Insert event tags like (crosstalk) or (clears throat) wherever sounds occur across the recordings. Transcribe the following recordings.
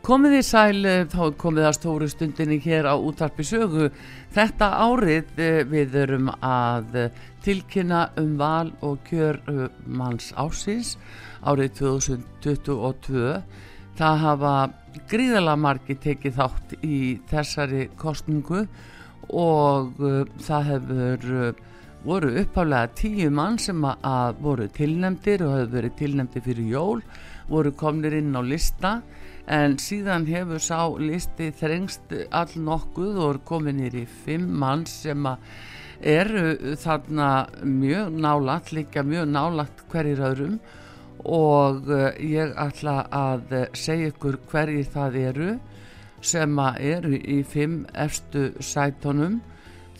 Komið í sæl, eh, þá komið að stóru stundinni hér á útarpi sögu. Þetta árið eh, við erum að eh, tilkynna um val og kjör manns ásins árið 2022. Það hafa gríðala margi tekið þátt í þessari kostningu og það hefur voru uppálega tíu mann sem að voru tilnemdir og hefur verið tilnemdir fyrir jól, voru komnir inn á lista en síðan hefur sá listi þrengst all nokkuð og er komin hér í fimm mann sem eru þarna mjög nálagt, líka mjög nálagt hverjir öðrum. Og eh, ég ætla að segja ykkur hverjir það eru sem eru í fimm efstu sætonum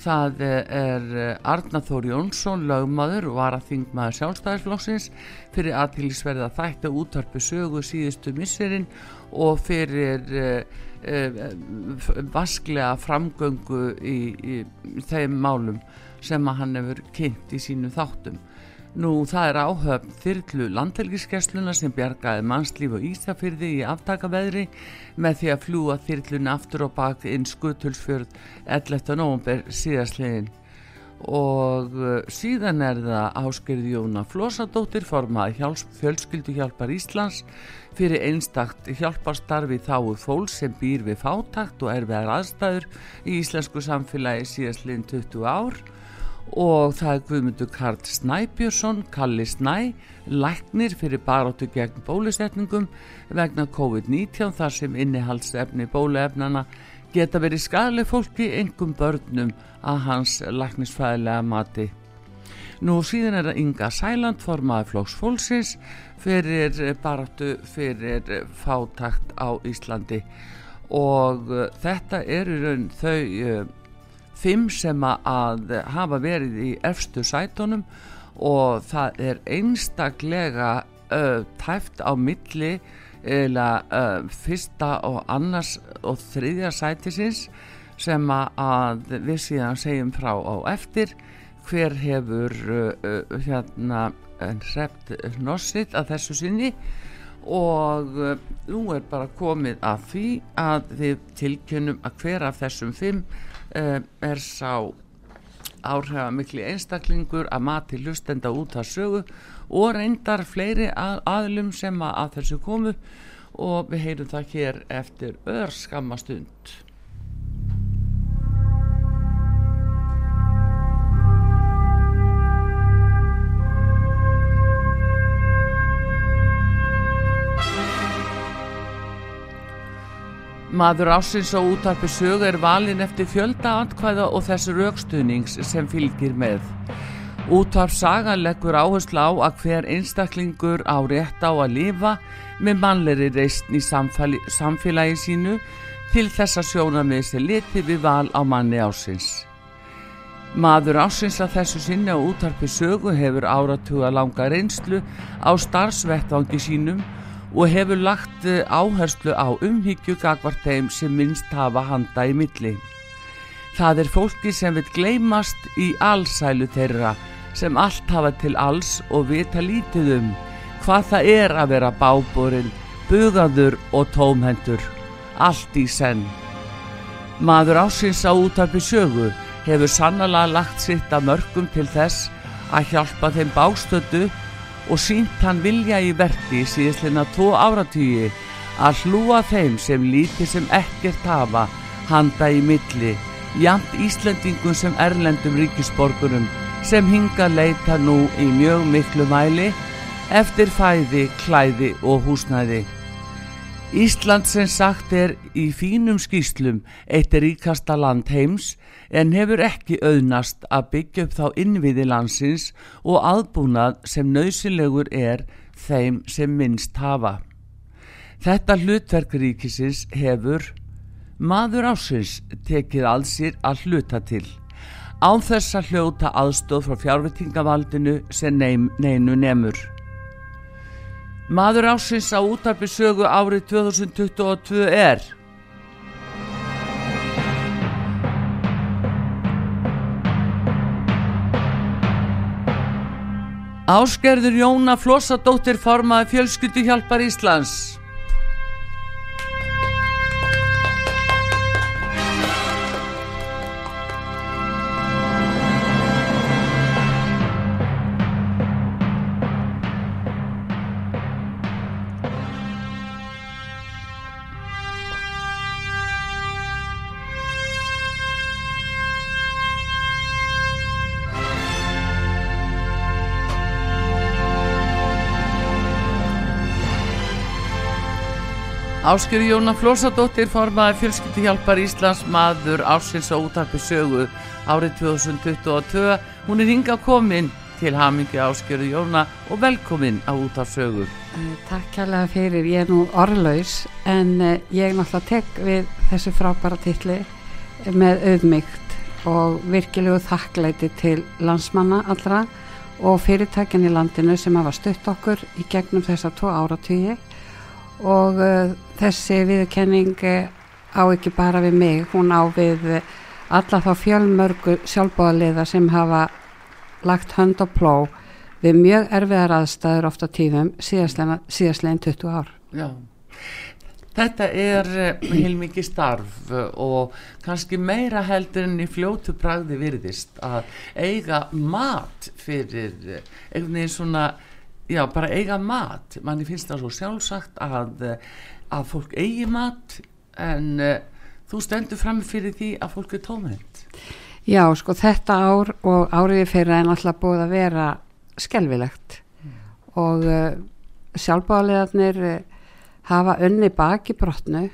það er Arnathór Jónsson lögmaður var að þingmaður sjálfstæðisflóksins fyrir aðtilsverða þættu útarpu sögu síðustu misserinn og fyrir uh, vasklega framgöngu í, í þeim málum sem að hann hefur kynnt í sínu þáttum. Nú það er áhöfn þyrlu landhelgiskessluna sem bjargaði mannslíf og Ísafyrði í aftakaveðri með því að fljúa þyrlun aftur og bak inn skutulsfjörð 11. november síðastlegin og uh, síðan er það Áskerði Jóna Flósadóttir formaði fjölskyldu hjálpar Íslands fyrir einstakt hjálparstarfi þáu fólk sem býr við fátakt og erfiðar aðstæður í íslensku samfélagi síðastliðin 20 ár og það er Guðmundur Karl Snæbjörnsson, Kalli Snæ, læknir fyrir baróttu gegn bólusetningum vegna COVID-19 þar sem innihaldsefni bóluefnana geta verið skadleg fólki, engum börnum að hans læknisfæðilega mati. Nú síðan er það Inga Sæland formaði flóks fólksins fyrir baráttu fyrir fátakt á Íslandi og uh, þetta eru raun þau uh, fimm sem að hafa verið í efstu sætonum og það er einstaklega uh, tæft á milli eða uh, fyrsta og annars og þriðja sætisins sem að við síðan segjum frá á eftir. Hver hefur uh, hérna hrept nossitt að þessu sinni og nú er bara komið að því að við tilkynum að hver af þessum fimm uh, er sá áhrifa miklu einstaklingur að mati lustenda út að sögu og reyndar fleiri að, aðlum sem að, þessu komu og við heyrum það hér eftir öðr skamastund Maður ásins og útarpi sög er valin eftir fjölda atkvæða og þessu raukstuðnings sem fylgir með. Útarp saga leggur áherslu á að hver einstaklingur á rétt á að lifa með mannleiri reysn í samfélagi sínu til þess að sjóna með þessi liti við val á manni ásins. Maður ásins að þessu sinni á útarpi sögu hefur áratuga langa reynslu á starfsvettvangi sínum og hefur lagt eh, áherslu á umhyggju gagvart þeim sem minnst hafa handa í milli. Það er fólki sem vil gleymast í allsælu þeirra sem allt hafa til alls og vita lítið um hvað það er að vera báborinn, bugaður og tómhendur, allt í senn. Maður ásins á útarpi sögu hefur sannala lagt sitt að mörgum til þess að hjálpa þeim bástötu og sínt hann vilja í verki síðastleina tvo áratýji að hlúa þeim sem líti sem ekkert hafa handa í milli, jæmt Íslandingum sem erlendum ríkisborgurum sem hinga leita nú í mjög miklu mæli eftir fæði, klæði og húsnæði. Ísland sem sagt er í fínum skýslum eitt ríkasta land heims en hefur ekki auðnast að byggja upp þá innviði landsins og aðbúnað sem nöysilegur er þeim sem minnst hafa. Þetta hlutverk ríkisins hefur maður ásins tekið að sér að hluta til. Án þess að hljóta aðstóð frá fjárvitingavaldinu sem neinu nemur. Maður ásins á útarpi sögu árið 2022 er Áskerður Jóna Flossadóttir formaði fjölskyldu hjálpar Íslands. Áskjöru Jóna Flósadóttir formaði fjölskyldi hjálpar Íslands maður ásins á útarpi sögu árið 2022. Hún er hinga komin til hamingi Áskjöru Jóna og velkomin á útarpsögu. Eh, takk kærlega fyrir, ég er nú orðlaus en eh, ég náttúrulega tek við þessu frábæra tilli með auðmygt og virkilegu þakklæti til landsmanna allra og fyrirtækjan í landinu sem hafa stutt okkur í gegnum þessa tvo áratvíi og uh, þessi viðkenning uh, á ekki bara við mig, hún á við uh, alla þá fjölmörgu sjálfbóðaliða sem hafa lagt hönd og pló við mjög erfiðar aðstæður ofta tíðum síðastlegin 20 ár. Já, þetta er heilmikið starf og kannski meira heldur en í fljótu bragði virðist að eiga mat fyrir einhvern veginn svona já, bara eiga mat. Manni finnst það svo sjálfsagt að, að fólk eigi mat en uh, þú stendur fram fyrir því að fólk er tómend Já, sko þetta ár og áriði fyrir en alltaf búið að vera skelvilegt mm. og uh, sjálfbáðlegarnir uh, hafa önni baki brotnu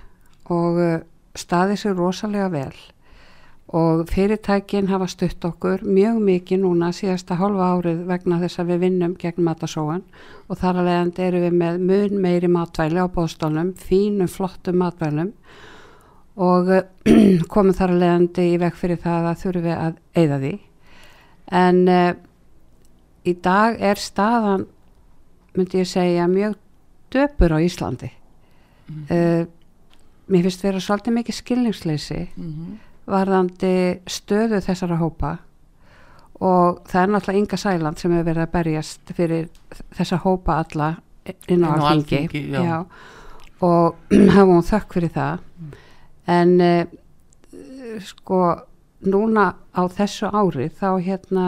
og staði sér rosalega vel og fyrirtækin hafa stutt okkur mjög mikið núna síðasta hálfa árið vegna þess að við vinnum gegn matasóan og þar að leiðandi eru við með mun meiri matvæli á bóðstólnum, fínum flottum matvælum. Og (clears throat) komum þar leiðandi í veg fyrir það að þurfum við að eigða því. En uh, í dag er staðan myndi ég segja mjög döpur á Íslandi. Mm -hmm. uh, mér finnst vera svolítið mikið skilningsleysi. Mm -hmm varðandi stöðu þessara hópa og það er náttúrulega Inga Sæland sem hefur verið að berjast fyrir þessa hópa alla inn á alþingi. Og (clears throat) hafa hún þökk fyrir það. Mm. en uh, sko núna á þessu ári þá hérna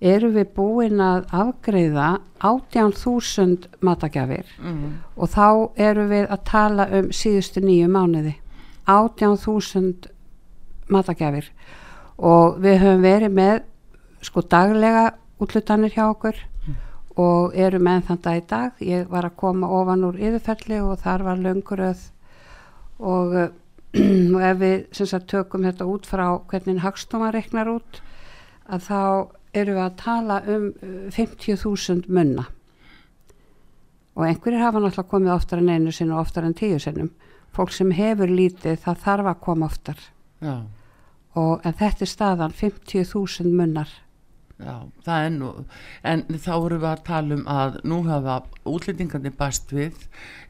eru við búin að afgreiða 18.000 matagjafir mm. og þá eru við að tala um síðustu nýju mánuði. 18.000 matagjafir og við höfum verið með sko daglega útlutanir hjá okkur mm. og eru með þann dag í dag. Ég var að koma ofan úr yfirfelli og þar var lönguröð og, (clears throat) og ef við sagt, tökum þetta út frá hvernig hagstofan reknar út að þá eru við að tala um 50.000 uh, munna. Og einhverjir hafa náttúrulega komið oftar en einu sinu og oftar en tíu sinum fólk sem hefur lítið það þarf að koma oftar. Já og en þetta er staðan 50.000 munnar. Já, það er nú en þá erum við að tala um að nú hafa útlendingandi bæst við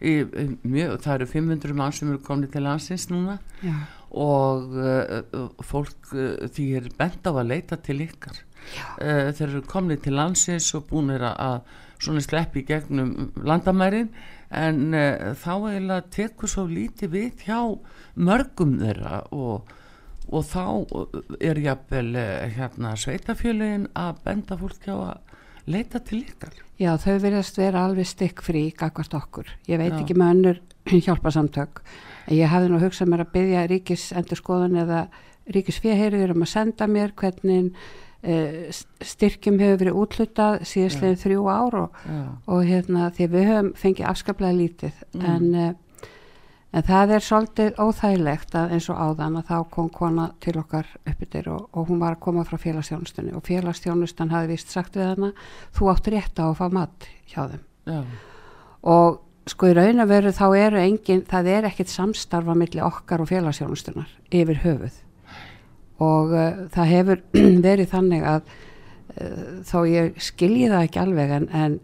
í, mjög, það eru 500 mann sem eru komið til landsins núna. Já. og uh, fólk uh, því er bent á að leita til ykkar. Uh, þeir eru komið til landsins og búin að, að svona sleppi gegnum landamærin. En þá eiginlega tekur svo lítið við hjá mörgum þeirra og og þá er jáfnvel eh, hérna sveitafjölin að benda fólk hjá að leita til ykkar. Já, þau verðast vera alveg stykk frí gagvart okkur, ég veit Já. ekki með önnur (clears throat) hjálpasamtök, en ég hafði nú hugsað mér að byggja ríkisendurskoðan eða ríkisfjaheyriður um að senda mér hvernig uh, styrkjum hefur verið útlutað síðastlegin þrjú ár og, og hérna því við höfum fengið afskaplega lítið. Mm. en uh, En það er svolítið óþægilegt að eins og áðan að þá kom kona til okkar uppbyttir og, og hún var að koma frá félagsstjónustunni og félagsstjónustan hafi vist sagt við hana þú áttur rétt á að fá mat hjá þeim. Já. Og sko í raun að veru þá eru engin, það er ekkit samstarfa millir okkar og félagsjónustunar yfir höfuð og uh, það hefur (clears throat) verið þannig að uh, þó ég skilji það ekki alveg en, en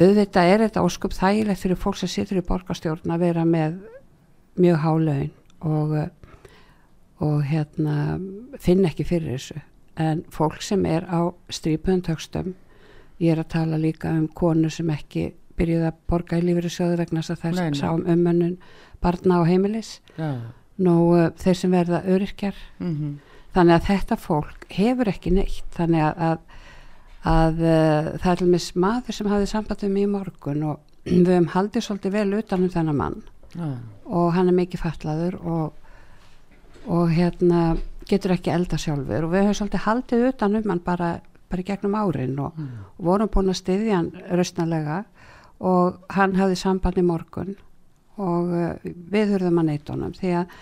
auðvitað er þetta óskup þægilegt fyrir fólk sem situr í borgarstjórn að vera með mjög hálaun og, uh, og hérna finn ekki fyrir þessu. En fólk sem er á strípundhögstum ég er að tala líka um konur sem ekki byrjuð að borga í lífeyrissjóðu vegna þess að þær nei. sá um umönnun barna og heimilis. Já, nú uh, þeir sem verða öryrkjar. Mhm, þannig að þetta fólk hefur ekki neitt. Þannig að, að, að uh, það er mis maður sem hafði samband um í morgun og (clears throat) við höfum haldið svolítið vel utan um þennan mann já, og hann er mikið fatlaður og, og hérna getur ekki elda sjálfur. Og við höfum svolítið haldið utan um hann bara, bara gegnum árin og, og vorum búin að styðja hann rausnalega og hann hafði samband í morgun og uh, við höfum að neyta honum. Því að,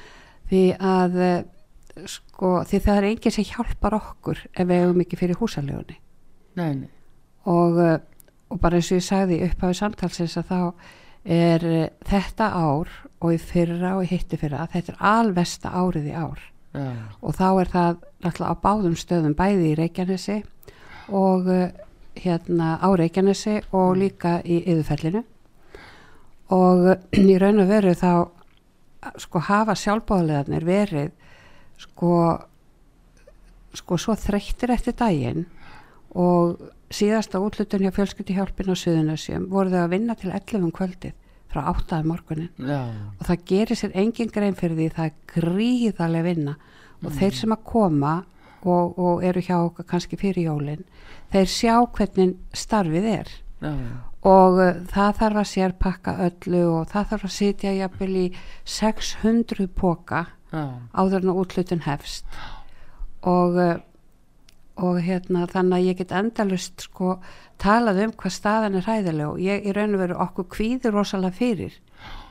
því að uh, sko, því það er enginn sem hjálpar okkur ef við hefum ekki fyrir húsalegunni og, uh, og bara eins og ég sagði upp hafi samtalsins að þá er uh, þetta ár og í fyrra og í hitti fyrra þetta er alvesta árið í ár. Já, og þá er það náttúrulega á báðum stöðum bæði í Reykjanesi og uh, hérna á Reykjanesi og líka í yðurfellinu og uh, (clears throat) í raun og veru þá sko hafa sjálfbáðlegarnir verið sko sko svo þreyttir eftir daginn og síðasta útlutun hjá fjölskyldihjálpin á Suðunasjum voru þau að vinna til 11 um kvöldið frá 8 af morgunin já, og það gerir sér engin grein fyrir því það er gríðarlega vinna. Og þeir sem að koma og, og eru hjá okkar kannski fyrir jólin þeir sjá hvernig starfið er. Já, og uh, það þarf að sér pakka öllu og það þarf að sitja jafnvel í 600 póka áður en útlutun hefst. Og uh, og hérna þannig að ég get endalust sko talað um hvað staðan er hæðileg og ég í raun og veru okkur kvíður rosalega fyrir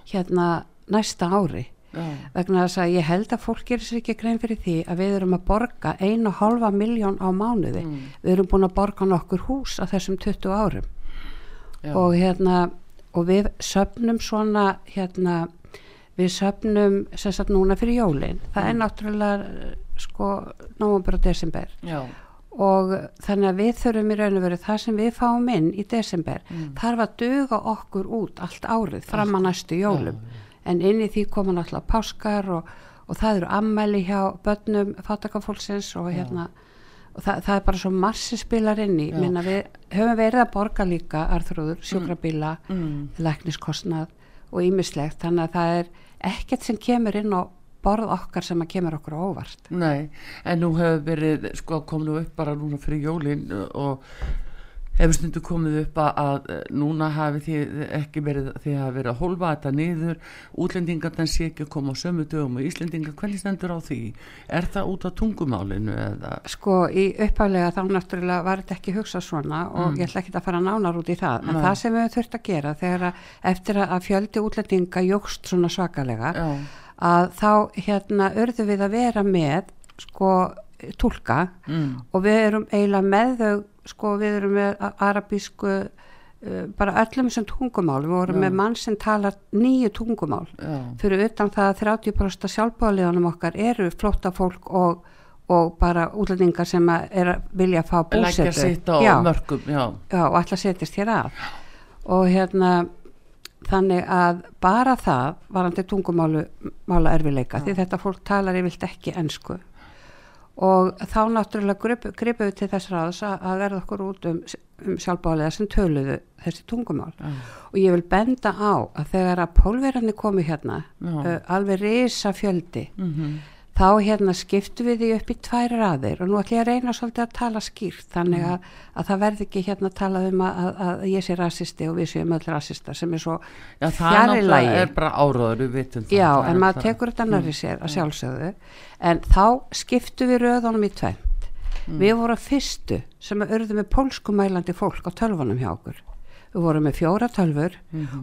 hérna næsta ári. Já, vegna þess að ég held að fólk gerir sér ekki grein fyrir því að við erum að borga einu halva miljón á mánuði. Mm. við erum búin að borga nokkur hús á þessum 20 árum. Já, og hérna og við söfnum svona hérna við söfnum sem sagt núna fyrir jólin. Það er náttúrulega eh, sko nóvambur og desember. Já, og þannig að við þurfum í raun og veru það sem við fáum inn í desember þarf að duga okkur út allt árið fram að næstu jólum. En inn í því koma náttúrulega páskar og, og það eru ammæli hjá börnum fátakafólksins og hérna og það, það er bara svo massi spilar inn í. Minna við höfum verið að borga líka arþrúður, sjúkrabíla mm, lækniskostnað og ýmislegt. Þannig að það er ekkert sem kemur inn á borð okkar sem að kemur okkur á óvart nei, en nú hefur verið, sko, kom nú upp bara núna fyrir jólin og hefur stundu komið upp að, að eh, núna hafi þið ekki verið þið hafi verið að hólfa þetta niður útlendingarna sé ekki að koma á sömu dögum og Íslendingar, hvernig stendur á því er það út af tungumálinu eða sko í uppálega þá náttúrulega var þetta ekki hugsað svona og Mm. ég ætla ekki að fara nánar út í það en Nei. það sem við höfum þurft að gera þegar að eftir að fjöldi útlendinga jógst svona svakalega já, að þá hérna örðum við að vera með sko tólka mm, og við erum eiginlega með þau sko við erum með arabísku uh, bara öllum sem tungumál við vorum Já. með mann sem talar nýju tungumál. Já, fyrir utan það að 30% sjálfbáðleganum okkar eru flótta fólk og, og bara útlendingar sem að er að vilja fá búsetu. og ætla að setjast hér að. Og hérna þannig að bara það varandi tungumálu mála erfileika því þetta fólk talar yfirlt ekki ensku. Og þá náttúrulega gripu, gripu við til þess ráðs að, verða okkur út um, um sjálfbálega sem töluðu þessi tungumál. Já, og ég vil benda á að þegar að pólverarnir komu hérna Já. uh, alveg risa fjöldi mhm, þá hérna skiptu við því upp í tvær raðir og nú ætlum ég að reyna svolítið að tala skýrt þannig að, að það verði ekki hérna að tala um að, að, að ég sé rasisti og við séum öll rasista sem er svo já, það fjarri náttúrulega lagi. er bara áraður við vitum það. Já, það en maður það. tekur þetta nærri sér að sjálfsögðu. En þá skiptu við röðunum í tvent við vorum fyrstu sem að urðu með pólskumælandi fólk á tölvunum hjá okkur. Við vorum með fjóra tölfur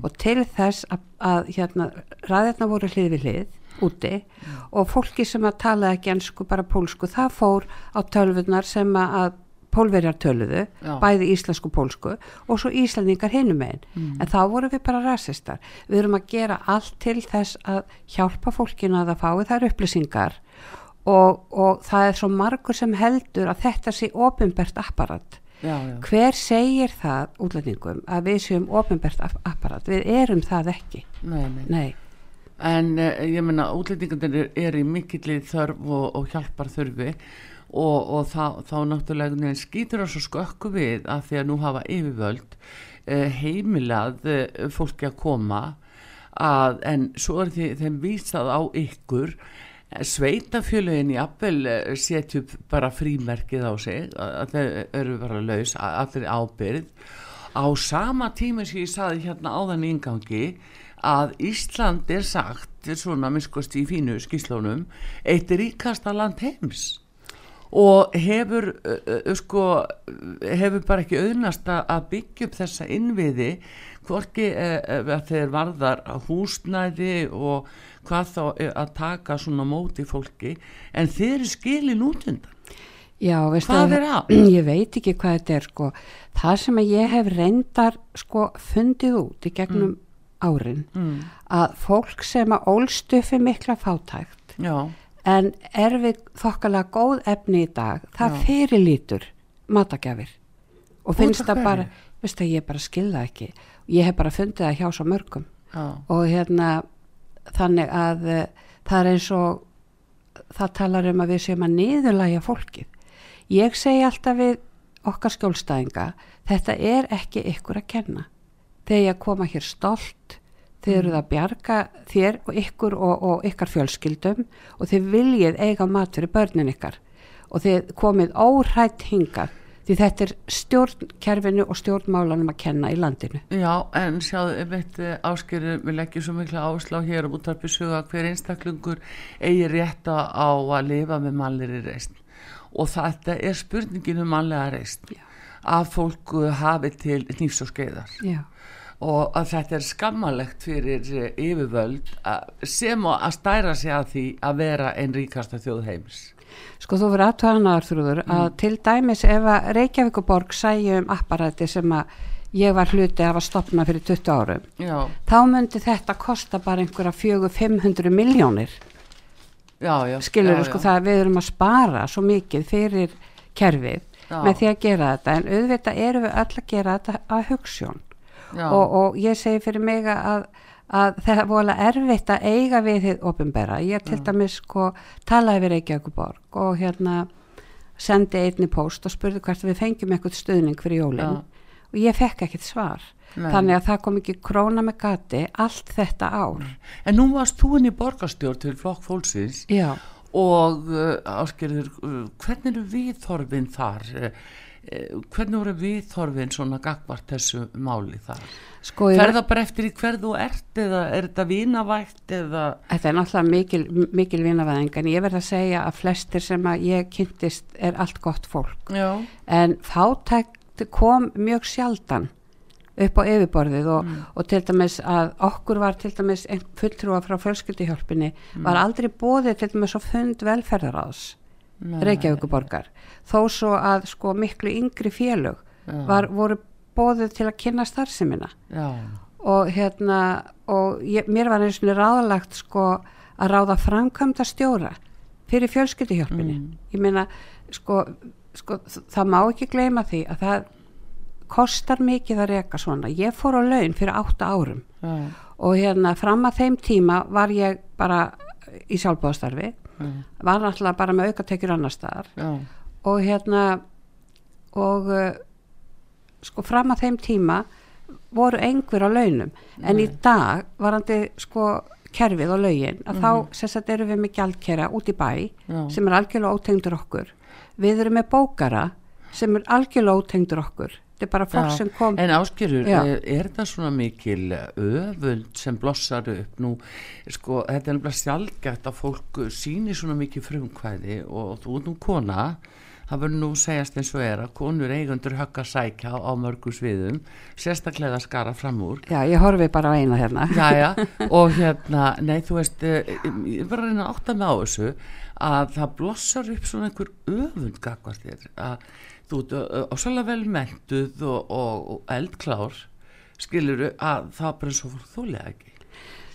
og til þess að, að hérna, ræðirna voru hlið við hlið úti og fólki sem að tala ekki ensku bara pólsku það fór á tölvunar sem að pólverjar töluðu, Já. bæði íslensku pólsku og svo íslendingar hinum einn. En þá vorum við bara rasistar. Við erum að gera allt til þess að hjálpa fólkinu að það fái þær upplýsingar og, og það er svo margur sem heldur að þetta sé ofinbert apparat. já, já. Hver segir það útlendingum að við séum ofinbert apparat? Við erum það ekki. Nei, nei. Nei. En uh, ég meina, útlendingarnir er, í mikilli þörf og, og hjálpar þurfi og, og þá, þá náttúrulega skýtur það svo skökku við að því að nú hafa yfirvöld uh, heimilað uh, fólki að koma að, en svo er því, þeim vísað á ykkur sveitafjöluðin í Appel setju upp bara frímerkið á sig að þau eru bara laus allir ábyrð á sama tíma sem ég saði hérna áðan í ingangi að Ísland er sagt svona miskost í fínu skýslónum eitt ríkasta land heims og hefur uh, sko, hefur bara ekki auðnast að byggja upp þessa innviði hvorki uh, að þeir varðar húsnæði og hvað þá að taka svona móti fólki en þeir eru skilin út undan Já, Hvað að- er að? (clears throat) Ég veit ekki hvað þetta er sko. Það sem ég hef reyndar sko fundið út í gegnum árin mm. að fólk sem að ólstufi mikla fátækt já, en er við þokkalega góð efni í dag, það Já. fyrirlítur matagjafir og finnst það bara, veistu að ég bara skilða ekki. Ég hef bara fundið það hjá svo mörgum. Já, og hérna þannig að uh, það er eins og það talar um að við séum að niðurlæja fólkið. Ég segi alltaf við okkar skjólstæðinga þetta er ekki ykkur að kenna þegar ég koma hér stolt þið eruð að bjarga þér og ykkur og, og ykkar fjölskyldum og þið viljið eiga mat fyrir börnin ykkar. Og þið komið óhrætt hingað því þetta er stjórnkerfinu og stjórnmálanum að kenna í landinu. Já en sjáðu, ég veit áskýrur við leggjum svo mikla áslá hér um útarpi söga hver einstaklingur eigi rétta á að lifa með mannleiri reist og þetta er spurningin um mannlega reist Já. Að fólk uh, hafi til nýfs og skeiðar. Já. og að þetta er skammalegt fyrir eh, yfirvöld sem að stæra sig að því að vera einn ríkasta þjóð heims. Sko þú verður aðtöðanaðar þrúður að til dæmis ef að Reykjavíkuborg sæju um apparati sem að ég var hluti af að stopna fyrir 20 árum já, þá myndi þetta kosta bara einhverja fjögur 500 miljónir já, já. Skilur já, sko það að við erum að spara svo mikið fyrir kerfið Já. með því að gera þetta en auðvitað erum við öll að gera þetta að hugssjón og, og ég segi fyrir mig að, að það er vola erfitt að eiga við þið ofinbera. Ég til dæmis sko talaði við Reykjavíkuborg og hérna sendi einni post og spurði hvert við fengjum eitthvað stuðning fyrir jólinn og ég fekk ekkert svar. Nei. Þannig að það kom ekki króna með gati allt þetta ár. en nú varst þú inn í borgarstjórn til flokk fólksins Já, og uh, áskilður uh, hvernig eru viðþorfin þar? Uh, hvernig voru viðþorfin svona gagvart þessu máli þar? Sko ég, ferða bara eftir í hver þú ert eða er þetta vínavægt eða? Þetta er náttúrulega mikil, mikil vinavæðing en ég verð að segja að flestir sem að ég kynntist er allt gott fólk. já, en fátækt kom mjög sjaldan upp á yfirborðið og, og til dæmis að okkur var til dæmis fulltrúa frá fjölskylduhjálpinni var aldrei bóðið til dæmis á fund velferðaráðs. Reykjavíkuborgar þó svo að sko miklu yngri félög var, voru bóðið til að kynna starfsemina. Já, og hérna og ég, mér var eins og ráðlagt sko að ráða framkvæmda stjóra fyrir fjölskylduhjálpinni ég meina sko, sko það má ekki gleyma því að það kostar mikið að reka svona. Ég fór á laun fyrir átta árum. Já, og hérna fram að þeim tíma var ég bara í sjálfbóðastarfi já, var náttúrulega bara með aukatekjur annar staðar. Já, og hérna og uh, sko fram að þeim tíma voru einhver á launum. En í dag varandi sko kerfið og laugin að þá sem sagt erum við með gjaldkera út í bæ Já. sem er algjörlega ótengdur okkur. Við erum með bókara sem er algjörlega ótengdur okkur þetta er bara fólk Já. sem kom En áskýrur, Já. er, er það svona mikil öfund sem blossar upp nú, sko, þetta er nefnilega sjálfgætt að fólk síni svona mikið frumkvæði og þú ert nú kona, það verður nú segjast eins og er að konur eigundur högg að sækja á mörgum sviðum, sérstaklega að skara fram úr. já ég horfi bara á eina hérna. Jæja, (laughs) og hérna, nei þú veist, eh, ég var að reyna að átta mig á þessu að það blossar upp svona einhver öfund gagvart þér, að þú ert ásala vel mentuð og, og, og eldklár skiluru að það bara eins og fólk þúlega ekki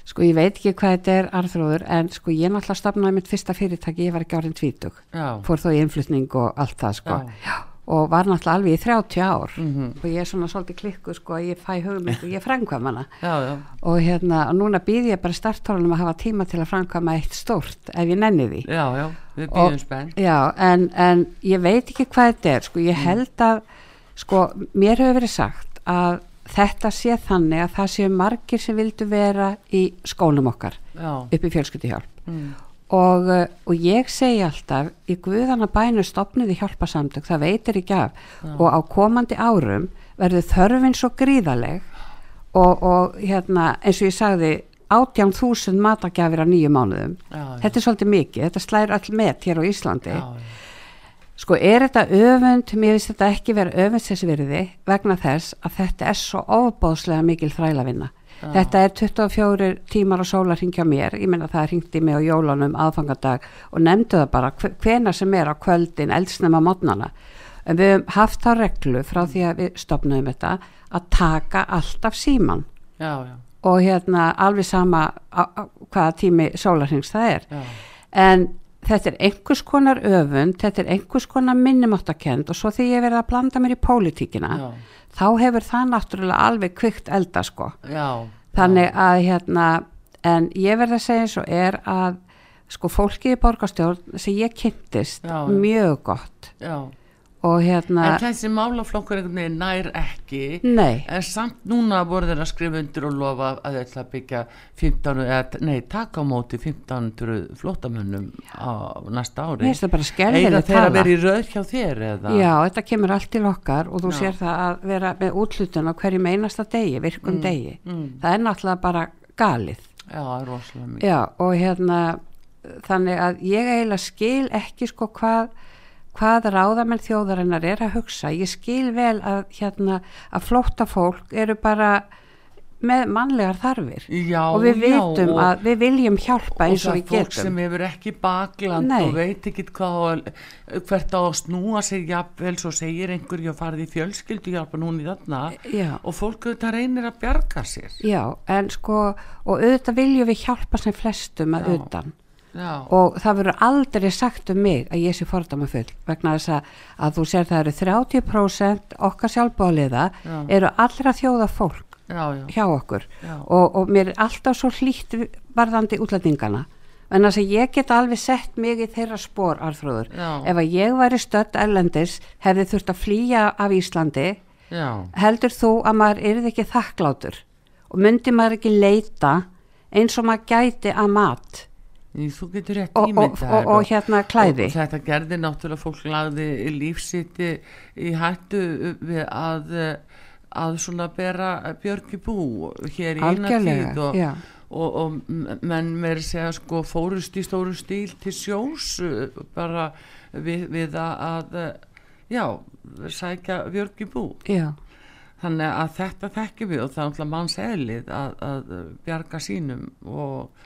Sko ég veit ekki hvað þetta er arþróður en sko ég náttúrulega stafnaði mitt fyrsta fyrirtæki, ég var ekki árin tvítug, já, fór þó í innflutning og allt það sko. Já. Og var náttúrulega alveg í 30 ár. Mhm. og ég er svona svolítið klikku sko, ég fæ hugmynd og ég framkvæm hana. Og hérna, og núna býð ég bara starttórunum að hafa tíma til að framkvæma eitt stórt ef ég nenni því. já, já við býðum spenn Já, en, en ég veit ekki hvað þetta er, sko, ég held að, sko, mér hefur verið sagt að þetta sé þannig að það séu margir sem vildu vera í skólum okkar já, upp í fjölskyldihjálp mm. og, uh, og ég segi alltaf í guðana bænu stopniði hjálpasamtök, það veitir ekki af. Og á komandi árum verður þörfin svo gríðaleg og, og hérna eins og ég sagði 18.000 matagjafir á nýju mánuðum. Já, já, þetta er svolítið mikið, þetta slæður all met hér á Íslandi. Já, já. Sko er þetta öfund, mér finnst þetta ekki vera öfundsessvirði vegna þess að þetta er svo ofbóðslega mikil þrælavinna. Já. Þetta er 24 tímar á sólarhing hjá mér, ég meina það ringdi mig á jólunum aðfangadag og nefndu það bara hve- hvenær sem er á kvöldin, eldsnema mótnana. En við höfum haft þá reglu frá því að við stopnum þetta að taka alltaf síman já, já, og hérna alveg sama á, á, hvaða tími sólarhings það er já. en þetta er einhvers konar öfund, þetta er einhvers konar minnumáttakend og svo því ég verið að blanda mér í pólitíkina, já, þá hefur það náttúrulega alveg kvikt elda sko. já, Þannig að hérna, en ég verð að segja eins og er að sko fólkið í borgarstjórn sem ég kynntist Já, já. mjög gott já. Og hérna, En þessi málaflokkur nær ekki nei, En samt núna voru þeir að skrifa undir og lofa að þeir ætla að byggja 15, eða, nei, taka á móti 1500 flótamönnum á næsta ári. mér finnst það bara Eiga skelfileg þeir að tala. vera í röð hjá þér eða? Já, þetta kemur allt til okkar og þú Já. sér það að vera með útlutun á hverjum einasta degi, virkum degi. Mm, Það er náttúrulega bara galið. já, rosalega mikið. Já, og hérna þannig að ég eiginlega skil ekki sko hvað hvað ráðamenn þjóðarinnar er að hugsa ég skil vel að hérna að flótta fólk eru bara með mannlegar þarfir Já, og við já, vitum og- að við viljum hjálpa eins og, það við er fólk getum sem hefur ekki bakland Nei. og veit ekki hvað hvert á að snúa sig jafnvel svo segir einhver ég farið í fjölskyldu hjálpa núna í þarna Já. og fólk auðvitað reynir að bjarga sér Já, en sko og auðvitað viljum við hjálpa sem flestum að Já. Já, og það verður aldrei sagt um mig að ég sé fordama full vegna þess að, að þú sér það eru 30% okkar sjálfbáliða Já. eru allra þjóða fólk já, já, hjá okkur. Og, og mér er alltaf svo hlýtt varðandi útlætningana en þess að ég get alveg sett mig í þeirra spór arþróður Já. ef að ég væri stödd erlendis hefði þurft að flýja af Íslandi. Já, heldur þú að maður yrði ekki þakklátur? Og myndi maður ekki leita eins og maður gæti að mat þú getur rétt og, og, ímyndað og, og hérna klæði. Og þetta gerði náttúrulega fólk lagði lífsitti í hættu við að að svona bera björgi bú hér í eina Algjörlega, tíð og, og, og menn meiri segja sko fórust í stóru stíl til sjós bara við, við að, að já, sækja björgi bú. Já, þannig að þetta þekkjum við og það er alltaf manns eðlið að, að bjarga sínum og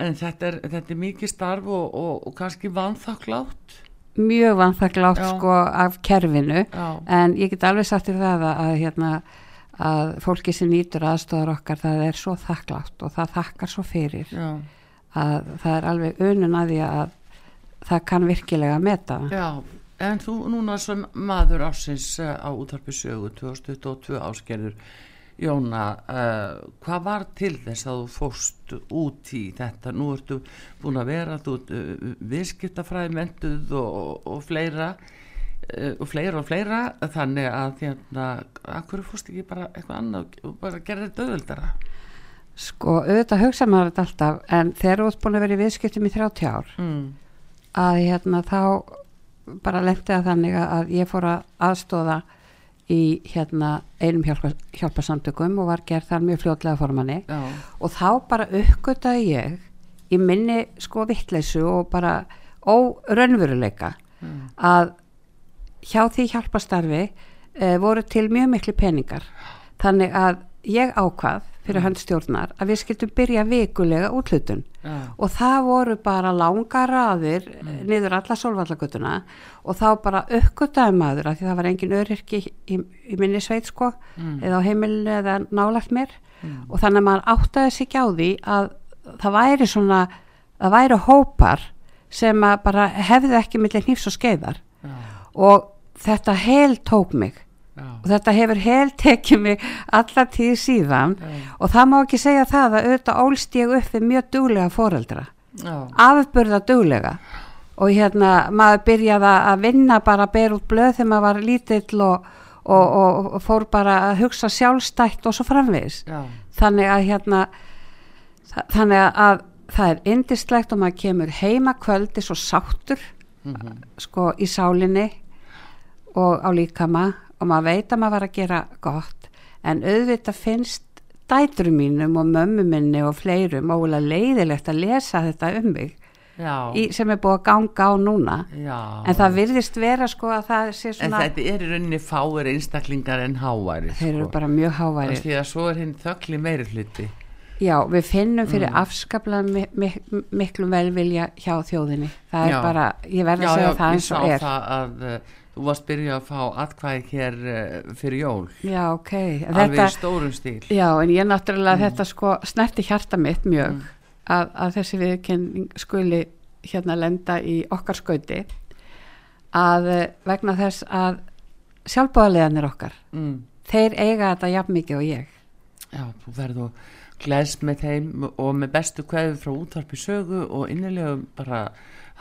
en þetta er, þetta er mikið starf og, og, og kannski vanþakklátt mjög vanþakklátt sko af kerfinu. Já, en ég get alveg sagt þér það að, að hérna að fólki sem nýtur aðstofar okkar það er svo þakklátt og það þakkar svo fyrir já, að það er alveg unun að því að það kann virkilega að meta já. En þú núna sem maður ásins uh, á útarpi sögu 2022 áskerður Jóna, uh, hvað var til þess að þú fóst út í þetta? Nú ertu búin að vera þú uh, viðskiptafræði mentuð og, og, og fleira uh, og fleira og fleira þannig að hérna, akkur fórst ekki bara eitthvað annað og bara gera þetta auðveldara Sko auðvitað hugsa maður þetta alltaf en þegar þú ert búin að vera í viðskiptum í 30 ár mm. að hérna þá bara lendi að þannig að ég fór að aðstóða í hérna einum hjálpa, hjálpasamtökum og var gerð þar mjög fljótlega formanni Já, og þá bara uppgötaði ég í minni sko vittleysu og bara óraunveruleika mm. að hjá því hjálpastarfi e, voru til mjög miklu peningar. Þannig að ég ákvað fyrir höndstjórnar að við skildum byrja vikulega útlutun Já. og það voru bara langa raðir mm. niður alla sólvallagötuna og þá bara uppgötaði maður að því það var engin öryrki í, í, minni sveit sko Mm. eða á heimilinu eða nálagt mér og þannig að maður áttaði sig ekki á því að það væri svona það væri hópar sem að bara hefði ekki millir hnífs og skeiðar Já. og þetta hel tók mig. Og þetta hefur hel tekið mig alla tíð síðan Já. og það má ekki segja það að auðvitað ólst ég upp við mjög duglega foreldra Já. afburða duglega og hérna maður byrjaði að vinna bara að bera út blöð þegar maður var lítill og, og, og, og fór bara að hugsa sjálfstætt og svo framvegis Já. þannig að hérna þa- þannig að það er indislegt og maður kemur heima kvöldi svo sáttur Mhm. sko í sálinni og á líkama og maður veit að maður var að gera gott en auðvitað finnst dætrum mínum og mömmu minni og fleirum ógulega leiðilegt að lesa þetta um mig Já. í, sem er búið að ganga á núna Já. en það virðist vera sko að það sé En svona þetta er í rauninni fáir einstaklingar en háværi þeir eru sko. bara mjög háværi Því að svo er hinn þögli meiri hluti Já, við finnum fyrir Mm. afskaplega mi mi miklu velvilja hjá þjóðinni. Það er Já. bara, ég verð að segja það ég eins og sá er. það að uh, þú varst byrjað að fá atkvæði hér uh, fyrir jól Já, ok. alveg Þetta, í stórum stíl já, en ég náttúrulega Mm. þetta sko snerti hjarta mitt mjög að, að þessi viðkenning skuli hérna lenda í okkar skauti að eh, vegna þess að sjálfbáðaleganir okkar, mm. þeir eiga þetta jafn mikið og ég. Já, þú verður glæst með þeim og með bestu kveðu frá útvarpi sögu og innilega bara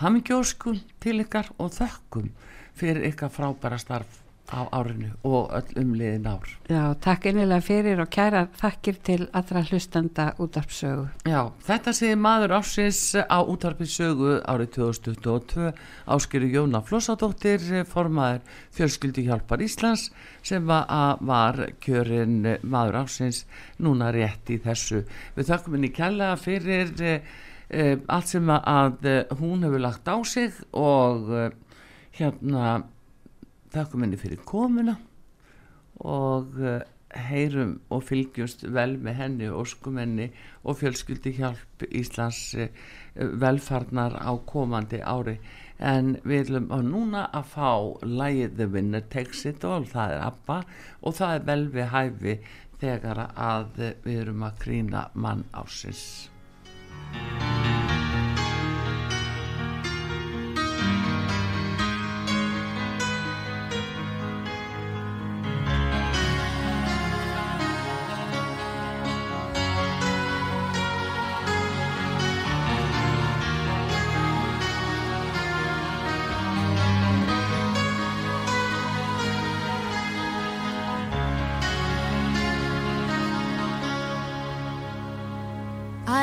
hamingjóskun til ykkar og þökkum fyrir ykkar frábæra starf á árinu og öll umliðin ár. Já, takk innilega fyrir og kæra þakkir til allra hlustenda útarpsögu. Já, þetta segir maður ásins á útvarpi sögu árið 2022 áskýru Jóna Flossadóttir formaður fjölskyldu hjálpar Íslands sem var, kjörin maður ásins núna rétt í þessu. Við þakkum henni kjærlega fyrir eh, eh, allt sem að eh, hún hefur lagt á sig og hérna þakkum henni fyrir komuna og uh, heyrum og fylgjumst vel með henni og skum henni og fjölskyldi hjálp Íslands uh, velfarnar á komandi ári. En við viljum á núna að fá lægið The Winner Takes It All. Það er ABBA og það er vel við hæfi þegar að við erum að krýna mann ásins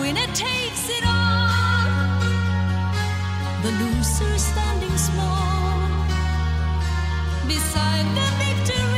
Winner takes it all, the loser standing small beside the victory.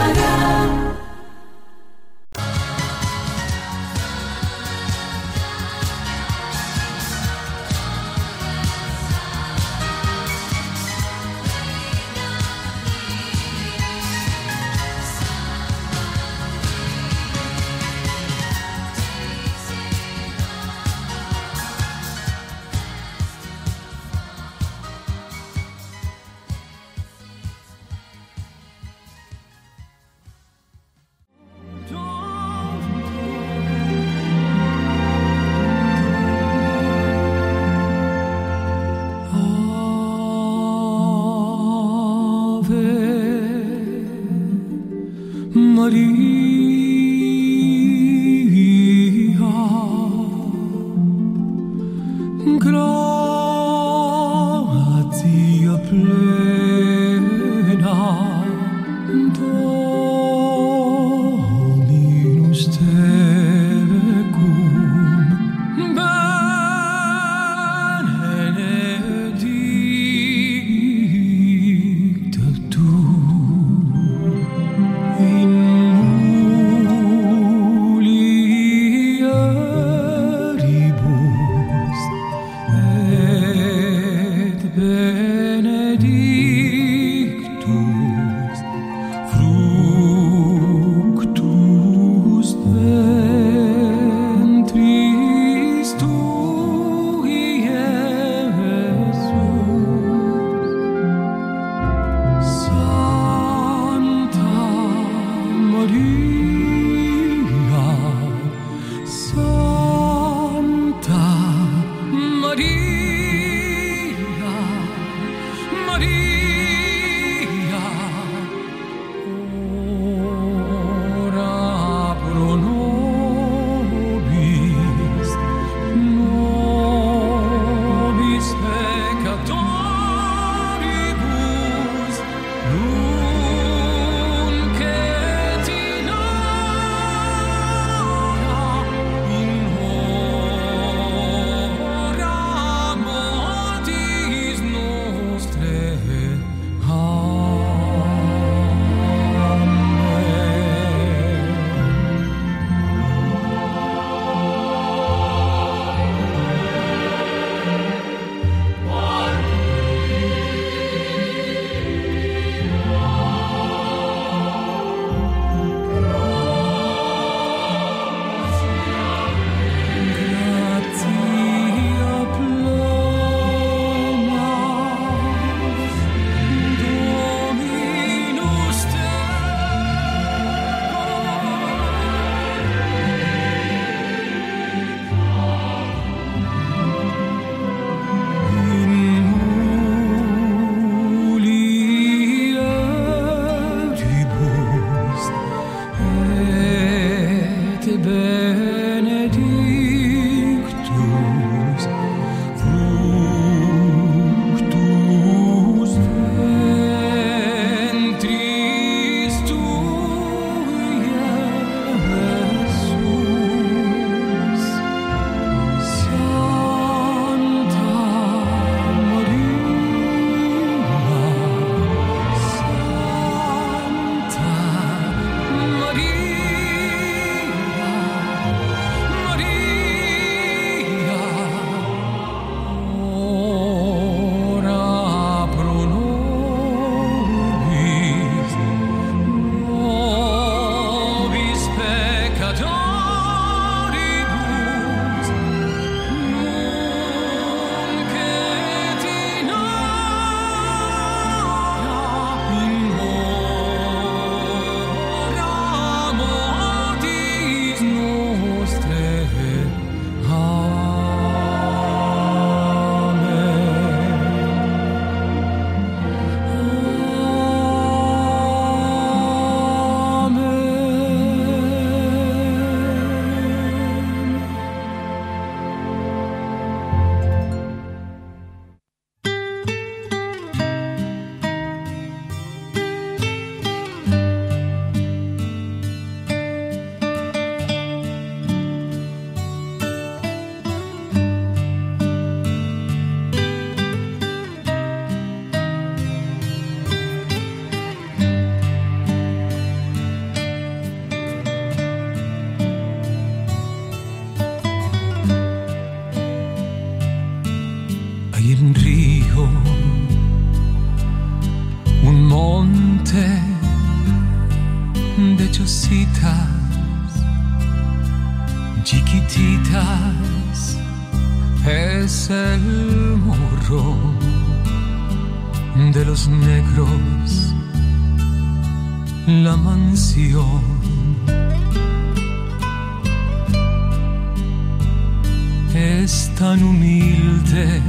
Es tan humilde,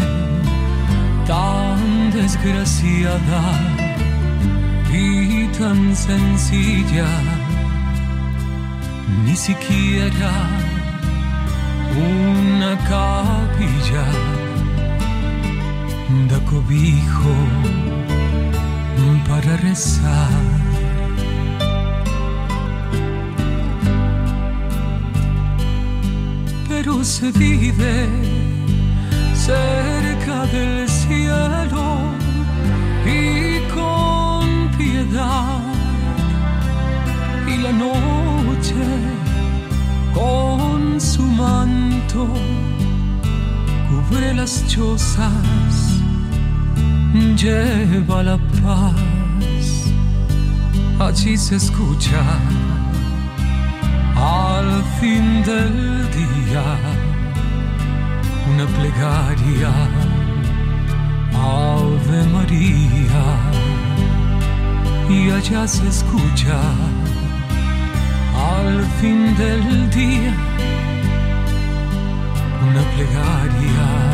tan desgraciada y tan sencilla, ni siquiera una capilla da cobijo para rezar. Pero se vive cerca del cielo y con piedad y la noche con su manto cubre las chozas, lleva la paz. Allí se escucha al fin del día una plegaria, Ave María, y allá se escucha al fin del día una plegaria.